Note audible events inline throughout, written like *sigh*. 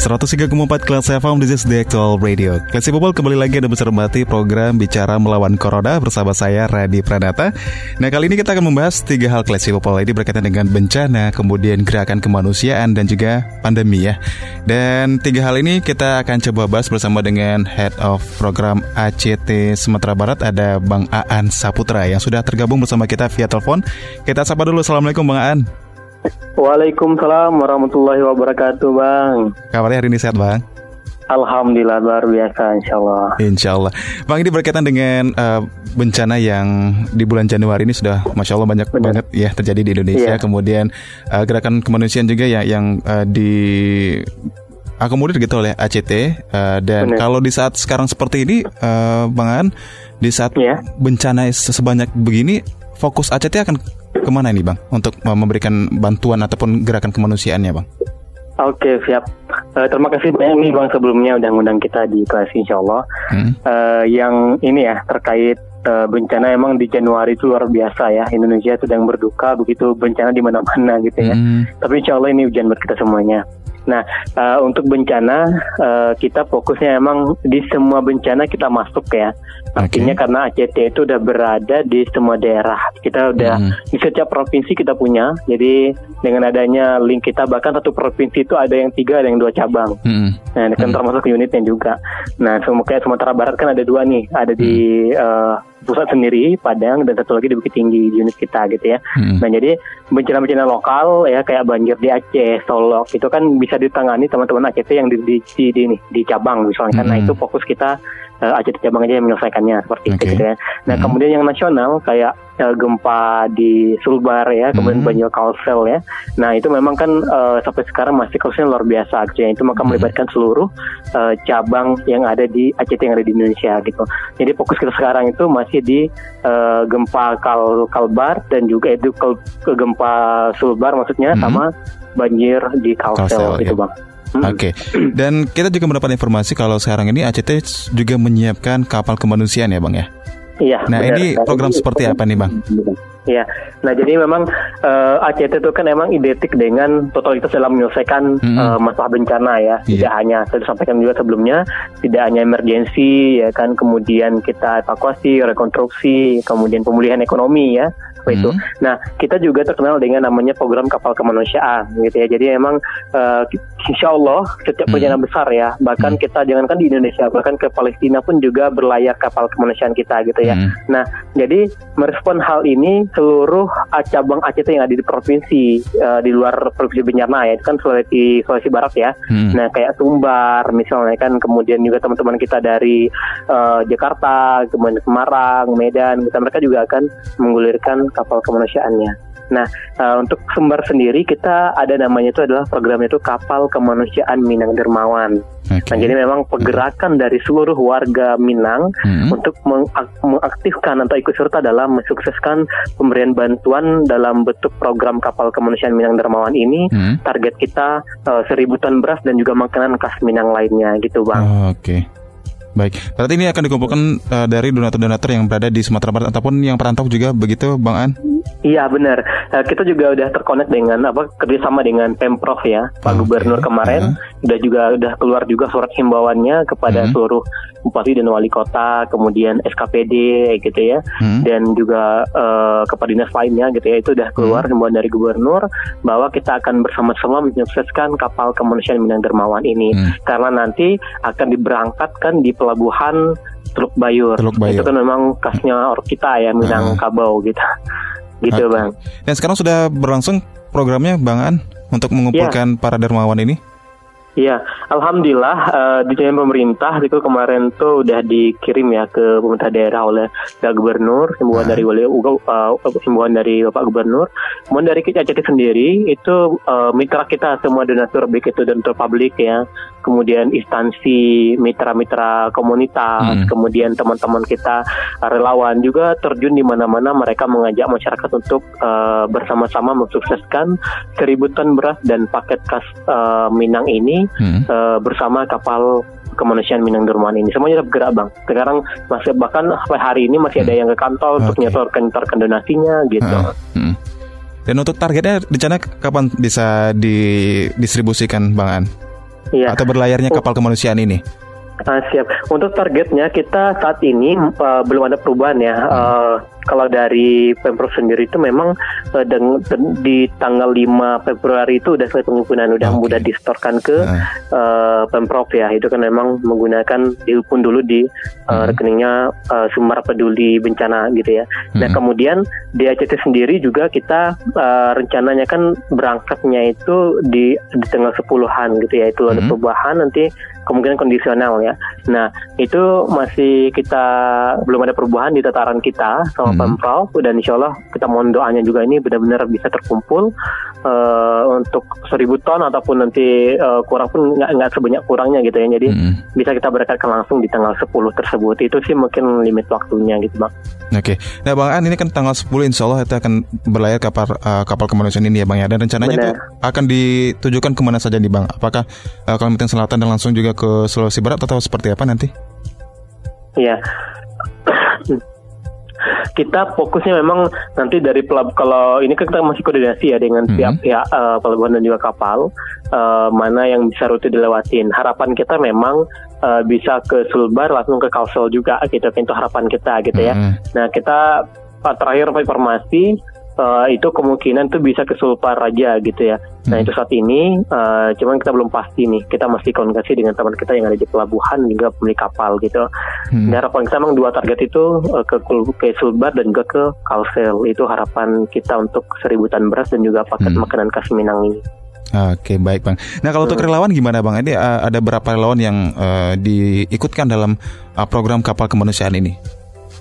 103,4 kelas FM, this is the actual radio. Klasi Popol kembali lagi ada bercermati program Bicara Melawan Corona bersama saya, Radi Pranata. Nah, kali ini kita akan membahas tiga hal Klasi Popol. Ini berkaitan dengan bencana, kemudian gerakan kemanusiaan, dan juga pandemi ya. Dan tiga hal ini kita akan coba bahas bersama dengan Head of Program ACT Sumatera Barat, ada Bang Aan Saputra yang sudah tergabung bersama kita via telepon. Kita sapa dulu, Assalamualaikum Bang Aan. Waalaikumsalam warahmatullahi wabarakatuh Bang Kabarnya hari ini sehat Bang? Alhamdulillah luar biasa insya Allah Insya Allah Bang ini berkaitan dengan uh, bencana yang di bulan Januari ini sudah Masya Allah banyak Benar. banget ya terjadi di Indonesia iya. Kemudian uh, gerakan kemanusiaan juga ya yang uh, di akomodir gitu oleh ACT uh, Dan Benar. kalau di saat sekarang seperti ini uh, Bang An Di saat yeah. bencana sebanyak begini Fokus ACT akan ke mana ini bang untuk memberikan bantuan ataupun gerakan kemanusiaannya bang? Oke siap. Uh, terima kasih banyak nih bang sebelumnya udah ngundang kita di kelas Insya Allah. Hmm. Uh, yang ini ya terkait uh, bencana emang di Januari itu luar biasa ya Indonesia sedang berduka begitu bencana di mana-mana gitu ya. Hmm. Tapi Insya Allah ini ujian buat kita semuanya. Nah, uh, untuk bencana uh, kita fokusnya emang di semua bencana kita masuk ya. Artinya okay. karena ACT itu udah berada di semua daerah. Kita udah hmm. di setiap provinsi kita punya. Jadi dengan adanya link kita bahkan satu provinsi itu ada yang tiga, ada yang dua cabang. Hmm. Nah, ini kan hmm. termasuk unitnya juga. Nah, kayak Sumatera Barat kan ada dua nih, ada di hmm. uh, pusat sendiri Padang dan satu lagi di Bukit Tinggi di unit kita gitu ya. Hmm. Nah jadi bencana-bencana lokal ya kayak banjir di Aceh, Solok itu kan bisa ditangani teman-teman ACT yang di di, di, di, di cabang misalnya. Hmm. Karena itu fokus kita uh, cabang aja yang menyelesaikannya seperti okay. itu gitu ya. Nah hmm. kemudian yang nasional kayak uh, gempa di Sulbar ya, kemudian hmm. banjir Kalsel ya. Nah itu memang kan uh, sampai sekarang masih kasusnya luar biasa gitu ya. Itu maka hmm. melibatkan seluruh uh, cabang yang ada di ACT yang ada di Indonesia gitu. Jadi fokus kita sekarang itu masih di uh, gempa Kal Kalbar dan juga itu ke, ke gempa Sulbar maksudnya hmm. sama banjir di Kalsel, Kalsel gitu ya. bang. Hmm. Oke. Okay. Dan kita juga mendapat informasi kalau sekarang ini ACT juga menyiapkan kapal kemanusiaan ya, Bang ya? Iya. Nah, benar. ini program seperti apa nih, Bang? Iya. Nah, jadi memang uh, eh, ACT itu kan memang identik dengan totalitas dalam menyelesaikan hmm. uh, masalah bencana ya. Yeah. Tidak hanya saya sampaikan juga sebelumnya, tidak hanya emergensi ya kan, kemudian kita evakuasi, rekonstruksi, kemudian pemulihan ekonomi ya hmm. itu. Nah, kita juga terkenal dengan namanya program kapal kemanusiaan gitu ya. Jadi memang uh, insya Allah setiap hmm. bencana besar ya, bahkan hmm. kita jangankan di Indonesia, bahkan ke Palestina pun juga berlayar kapal kemanusiaan kita gitu ya. Hmm. Nah, jadi merespon hal ini seluruh cabang ACT yang ada di provinsi uh, di luar provinsi bencana ya, itu kan Sulawesi Sulawesi Barat ya. Hmm. Nah, kayak Sumbar misalnya kan, kemudian juga teman-teman kita dari uh, Jakarta, kemudian Semarang, Medan, kita mereka juga akan menggulirkan kapal kemanusiaannya. Nah, uh, untuk sumber sendiri kita ada namanya itu adalah programnya itu Kapal Kemanusiaan Minang Dermawan. Okay. Nah, jadi memang pergerakan dari seluruh warga Minang hmm. untuk mengaktifkan atau ikut serta dalam mensukseskan pemberian bantuan dalam bentuk program Kapal Kemanusiaan Minang Dermawan ini. Hmm. Target kita uh, seribu ton beras dan juga makanan khas Minang lainnya gitu, Bang. Oh, Oke. Okay. Baik, berarti ini akan dikumpulkan uh, dari donatur-donatur yang berada di Sumatera Barat ataupun yang perantau juga begitu, Bang An? Iya benar. Uh, kita juga udah terkonek dengan apa kerjasama dengan pemprov ya, Pak okay. Gubernur kemarin. Uh Udah juga udah keluar juga surat himbauannya kepada uh seluruh bupati dan wali kota, kemudian SKPD gitu ya, uh dan juga uh, kepada dinas lainnya gitu ya. Itu udah keluar uh himbauan dari Gubernur bahwa kita akan bersama-sama menyukseskan kapal kemanusiaan Minang Dermawan ini, uh karena nanti akan diberangkatkan di pelabuhan Teluk Bayur. Teluk Bayur. Itu kan memang khasnya orang kita ya Minang uh. Kabau gitu. *laughs* Gitu okay. Bang. Dan sekarang sudah berlangsung programnya Bang An untuk mengumpulkan yeah. para dermawan ini? Iya, alhamdulillah uh, di jalan pemerintah itu kemarin tuh udah dikirim ya ke pemerintah daerah oleh Pak Gubernur, himbauan dari wali uh, himbauan dari Bapak Gubernur. Kemudian dari kita sendiri itu uh, mitra kita semua donatur baik itu donatur publik ya, kemudian instansi mitra-mitra komunitas, hmm. kemudian teman-teman kita relawan juga terjun di mana-mana mereka mengajak masyarakat untuk uh, bersama-sama mensukseskan seribu ton beras dan paket khas uh, Minang ini hmm. uh, bersama kapal kemanusiaan Minang Durman ini semuanya tetap gerak bang. Sekarang masih bahkan sampai hari ini masih ada hmm. yang ke kantor okay. untuk nyetorkan nyetorkan donasinya gitu. Hmm. Dan untuk targetnya rencana kapan bisa didistribusikan Bang An? Iya. Atau berlayarnya kapal kemanusiaan ini? Uh, siap. Untuk targetnya kita saat ini uh, belum ada perubahan ya. Hmm. Uh, kalau dari Pemprov sendiri itu memang uh, deng, di tanggal 5 Februari itu udah selesai pengumpulan, udah okay. mudah distorkan ke uh. Uh, Pemprov ya. Itu kan memang menggunakan diupun dulu di uh, uh. rekeningnya uh, Sumber Peduli Bencana gitu ya. Nah hmm. kemudian di ACT sendiri juga kita uh, rencananya kan berangkatnya itu di di tanggal 10-an gitu ya. Itu uh. ada hmm. perubahan nanti kemungkinan kondisional ya. Nah itu masih kita belum ada perubahan di tataran kita sama hmm. Pemprov dan insya Allah kita mohon doanya juga ini benar-benar bisa terkumpul uh, untuk seribu ton ataupun nanti uh, kurang pun nggak nggak sebanyak kurangnya gitu ya jadi hmm. bisa kita berangkatkan langsung di tanggal 10 tersebut itu sih mungkin limit waktunya gitu bang. Oke, okay. nah bang An ini kan tanggal 10 insya Allah itu akan berlayar kapal uh, kapal kemanusiaan ini ya bang ya dan rencananya itu akan ditujukan ke mana saja nih bang? Apakah uh, Kalimantan Selatan dan langsung juga ke Sulawesi Barat atau seperti apa nanti? Iya kita fokusnya memang nanti dari pelab kalau ini kan kita masih koordinasi ya dengan hmm. pihak pihak uh, pelabuhan dan juga kapal uh, mana yang bisa rute dilewatin. Harapan kita memang uh, bisa ke Sulbar langsung ke Kalsel juga gitu itu harapan kita gitu ya. Hmm. Nah kita terakhir informasi uh, itu kemungkinan tuh bisa ke Sulpar Raja gitu ya. Nah hmm. itu saat ini, uh, cuman kita belum pasti nih. Kita masih komunikasi dengan teman kita yang ada di pelabuhan juga pemilik kapal gitu. Hmm. Dan harapan kita memang dua target itu uh, ke ke Sulbar dan juga ke Kalsel. Itu harapan kita untuk seributan beras dan juga paket hmm. makanan khas Minang ini. Oke baik bang. Nah kalau untuk hmm. relawan gimana bang? Ini uh, ada berapa relawan yang uh, diikutkan dalam uh, program kapal kemanusiaan ini?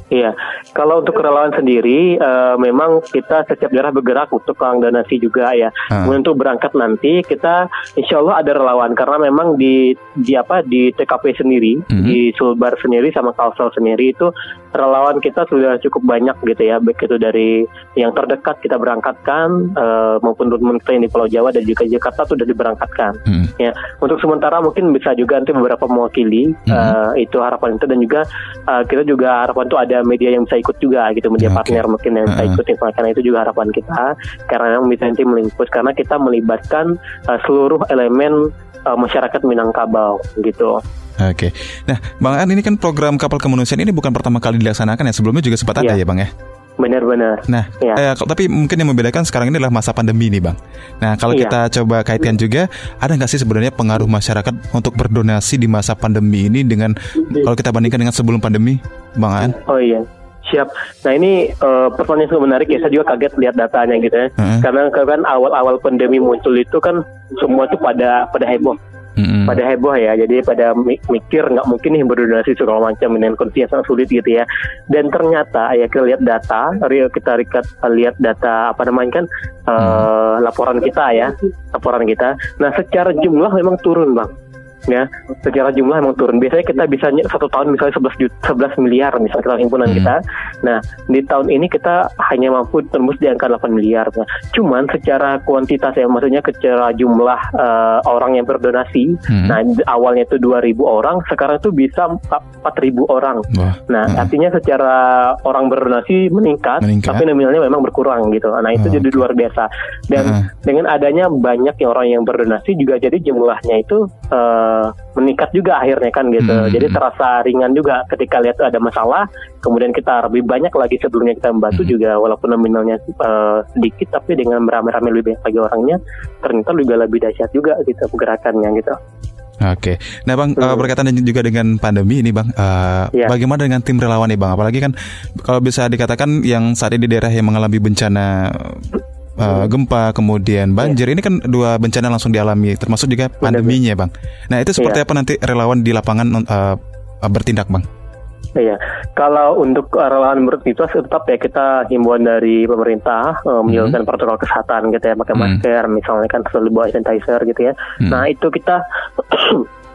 Iya, kalau untuk relawan sendiri, uh, memang kita setiap daerah bergerak untuk uang donasi juga ya. Hmm. Untuk berangkat nanti kita, insya Allah ada relawan karena memang di di apa di TKP sendiri, hmm. di Sulbar sendiri sama Kalsel sendiri itu relawan kita sudah cukup banyak gitu ya, baik itu dari yang terdekat kita berangkatkan uh, maupun teman kita yang di Pulau Jawa dan juga Jakarta sudah diberangkatkan. Hmm. Ya, untuk sementara mungkin bisa juga nanti beberapa mewakili hmm. uh, itu harapan itu dan juga uh, kita juga harapan itu ada media yang bisa ikut juga gitu media okay. partner mungkin yang bisa ikut uh karena itu juga harapan kita karena nanti melingkup karena kita melibatkan uh, seluruh elemen uh, masyarakat Minangkabau gitu. Oke, okay. nah Bang An ini kan program kapal kemanusiaan ini bukan pertama kali dilaksanakan ya sebelumnya juga sempat ada iya. ya Bang ya? Benar-benar. Nah, ya. eh, tapi mungkin yang membedakan sekarang ini adalah masa pandemi nih, bang. Nah, kalau ya. kita coba kaitkan juga, ada nggak sih sebenarnya pengaruh masyarakat untuk berdonasi di masa pandemi ini dengan kalau kita bandingkan dengan sebelum pandemi, bang An? Oh iya. Siap. Nah ini uh, pertanyaan yang menarik ya. Saya juga kaget lihat datanya gitu ya. Hmm. Karena kan awal-awal pandemi muncul itu kan semua tuh pada pada heboh hmm. pada heboh ya jadi pada mikir nggak mungkin nih berdonasi segala macam dengan kondisi yang sangat sulit gitu ya dan ternyata ya kita lihat data kita rikat lihat data apa namanya kan hmm. uh, laporan kita ya laporan kita nah secara jumlah memang turun bang ya secara jumlah emang turun biasanya kita bisa satu tahun misalnya 11 juta, 11 miliar misalnya kita himpunan hmm. kita nah di tahun ini kita hanya mampu tembus di angka 8 miliar nah, cuman secara kuantitas ya maksudnya secara jumlah uh, orang yang berdonasi hmm. nah awalnya itu 2000 orang sekarang itu bisa 4000 orang Wah. nah hmm. artinya secara orang berdonasi meningkat, meningkat. tapi nominalnya memang berkurang gitu nah itu oh, jadi luar biasa dan hmm. dengan adanya banyak yang orang yang berdonasi juga jadi jumlahnya itu uh, meningkat juga akhirnya kan gitu. Hmm. Jadi terasa ringan juga ketika lihat ada masalah, kemudian kita lebih banyak lagi sebelumnya kita membantu hmm. juga walaupun nominalnya uh, sedikit tapi dengan beramai-ramai lebih banyak lagi orangnya ternyata juga lebih dahsyat juga gitu gerakannya gitu. Oke, nah bang hmm. uh, berkaitan juga dengan pandemi ini bang, uh, ya. bagaimana dengan tim relawan nih bang? Apalagi kan kalau bisa dikatakan yang saat ini di daerah yang mengalami bencana uh, gempa, kemudian banjir. Yeah. Ini kan dua bencana langsung dialami, termasuk juga pandeminya, Bang. Nah, itu seperti yeah. apa nanti relawan di lapangan uh, bertindak, Bang? Iya, kalau untuk relawan bertindak tetap ya kita himbauan dari pemerintah uh, menjalankan hmm. protokol kesehatan gitu ya, pakai hmm. masker, misalnya kan selalu bawa sanitizer gitu ya. Hmm. Nah itu kita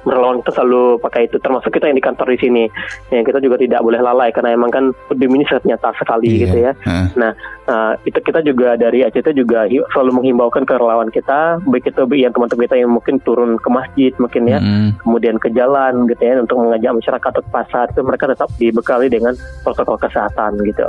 relawan kita selalu pakai itu termasuk kita yang di kantor di sini yang kita juga tidak boleh lalai karena emang kan pandemi ini sangat nyata sekali iya. gitu ya uh. nah uh, itu kita juga dari ACT juga selalu menghimbaukan ke relawan kita baik itu yang teman-teman kita yang mungkin turun ke masjid mungkin ya mm. kemudian ke jalan gitu ya untuk mengajak masyarakat atau ke pasar itu mereka tetap dibekali dengan protokol kesehatan gitu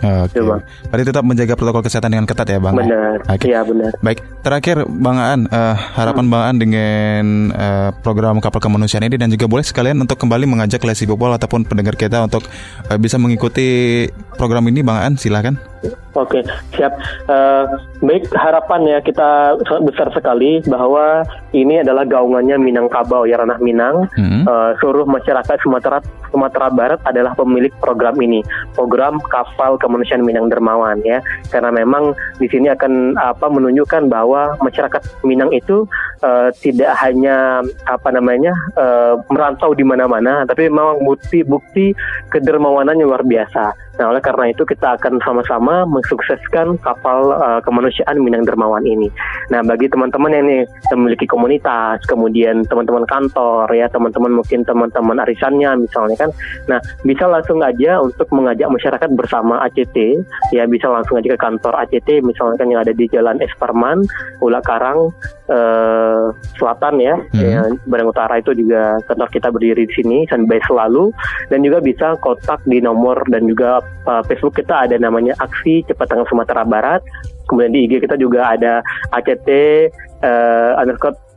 Oke. Okay. Berarti tetap menjaga protokol kesehatan dengan ketat ya, Bang. Benar. Okay. Iya, benar. Baik, terakhir Bang Aan, uh, harapan hmm. Bang Aan dengan uh, program kapal kemanusiaan ini dan juga boleh sekalian untuk kembali mengajak Lesi Popol ataupun pendengar kita untuk uh, bisa mengikuti program ini, Bang Aan, silakan. Oke, siap. Uh, baik, harapan ya kita besar sekali bahwa ini adalah gaungannya Minangkabau ya ranah Minang. Hmm. Uh, seluruh masyarakat Sumatera Sumatera Barat adalah pemilik program ini, program kapal kemanusiaan Minang Dermawan ya. Karena memang di sini akan apa menunjukkan bahwa masyarakat Minang itu uh, tidak hanya apa namanya uh, merantau di mana-mana, tapi memang bukti-bukti kedermawanannya luar biasa. Nah, oleh karena itu kita akan sama-sama mensukseskan kapal uh, kemanusiaan Minang Dermawan ini. Nah, bagi teman-teman yang ini memiliki komunitas, kemudian teman-teman kantor ya, teman-teman mungkin teman-teman arisannya misalnya kan. Nah, bisa langsung aja untuk mengajak masyarakat bersama ACT, ya bisa langsung aja ke kantor ACT misalnya kan yang ada di Jalan Esparman, Ula Karang, uh, Selatan ya, hmm. ya, Barang Utara itu juga kantor kita berdiri di sini sampai selalu dan juga bisa kontak di nomor dan juga uh, Facebook kita ada namanya Aksi Cepat Tangan Sumatera Barat. Kemudian di IG kita juga ada ACT uh, underscore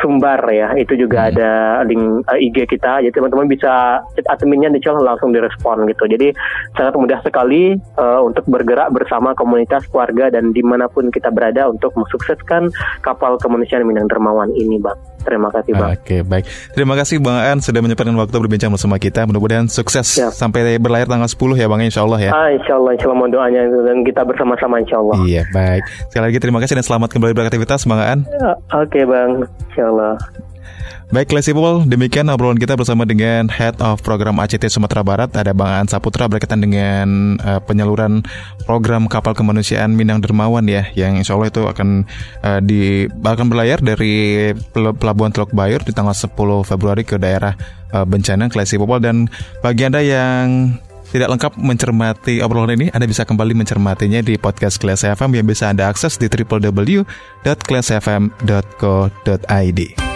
Sumbar ya. Itu juga hmm. ada link uh, eh, IG kita. Jadi teman-teman bisa chat adminnya di langsung direspon gitu. Jadi sangat mudah sekali uh, untuk bergerak bersama komunitas keluarga dan di mana pun kita berada untuk mensukseskan kapal kemanusiaan Minang Dermawan ini bang terima kasih bang. Oke baik. Terima kasih bang An sudah menyempatkan waktu berbincang bersama kita. Mudah-mudahan sukses ya. sampai berlayar tanggal 10 ya bang Insya Allah ya. Ah, Insya Allah Insya Allah mohon doanya dan kita bersama-sama Insya Allah iya baik. Sekali lagi terima kasih dan selamat kembali beraktivitas bang An. Uh, oke okay, bang. Insya Baik, Classy People, demikian obrolan kita bersama dengan Head of Program ACT Sumatera Barat, ada Bang An Saputra berkaitan dengan uh, penyaluran program kapal kemanusiaan Minang Dermawan ya, yang insya Allah itu akan uh, di bahkan berlayar dari Pelabuhan Teluk Bayur di tanggal 10 Februari ke daerah uh, bencana Classy People dan bagi Anda yang tidak lengkap mencermati obrolan ini, Anda bisa kembali mencermatinya di podcast Kelas FM yang bisa Anda akses di www.kelasfm.co.id.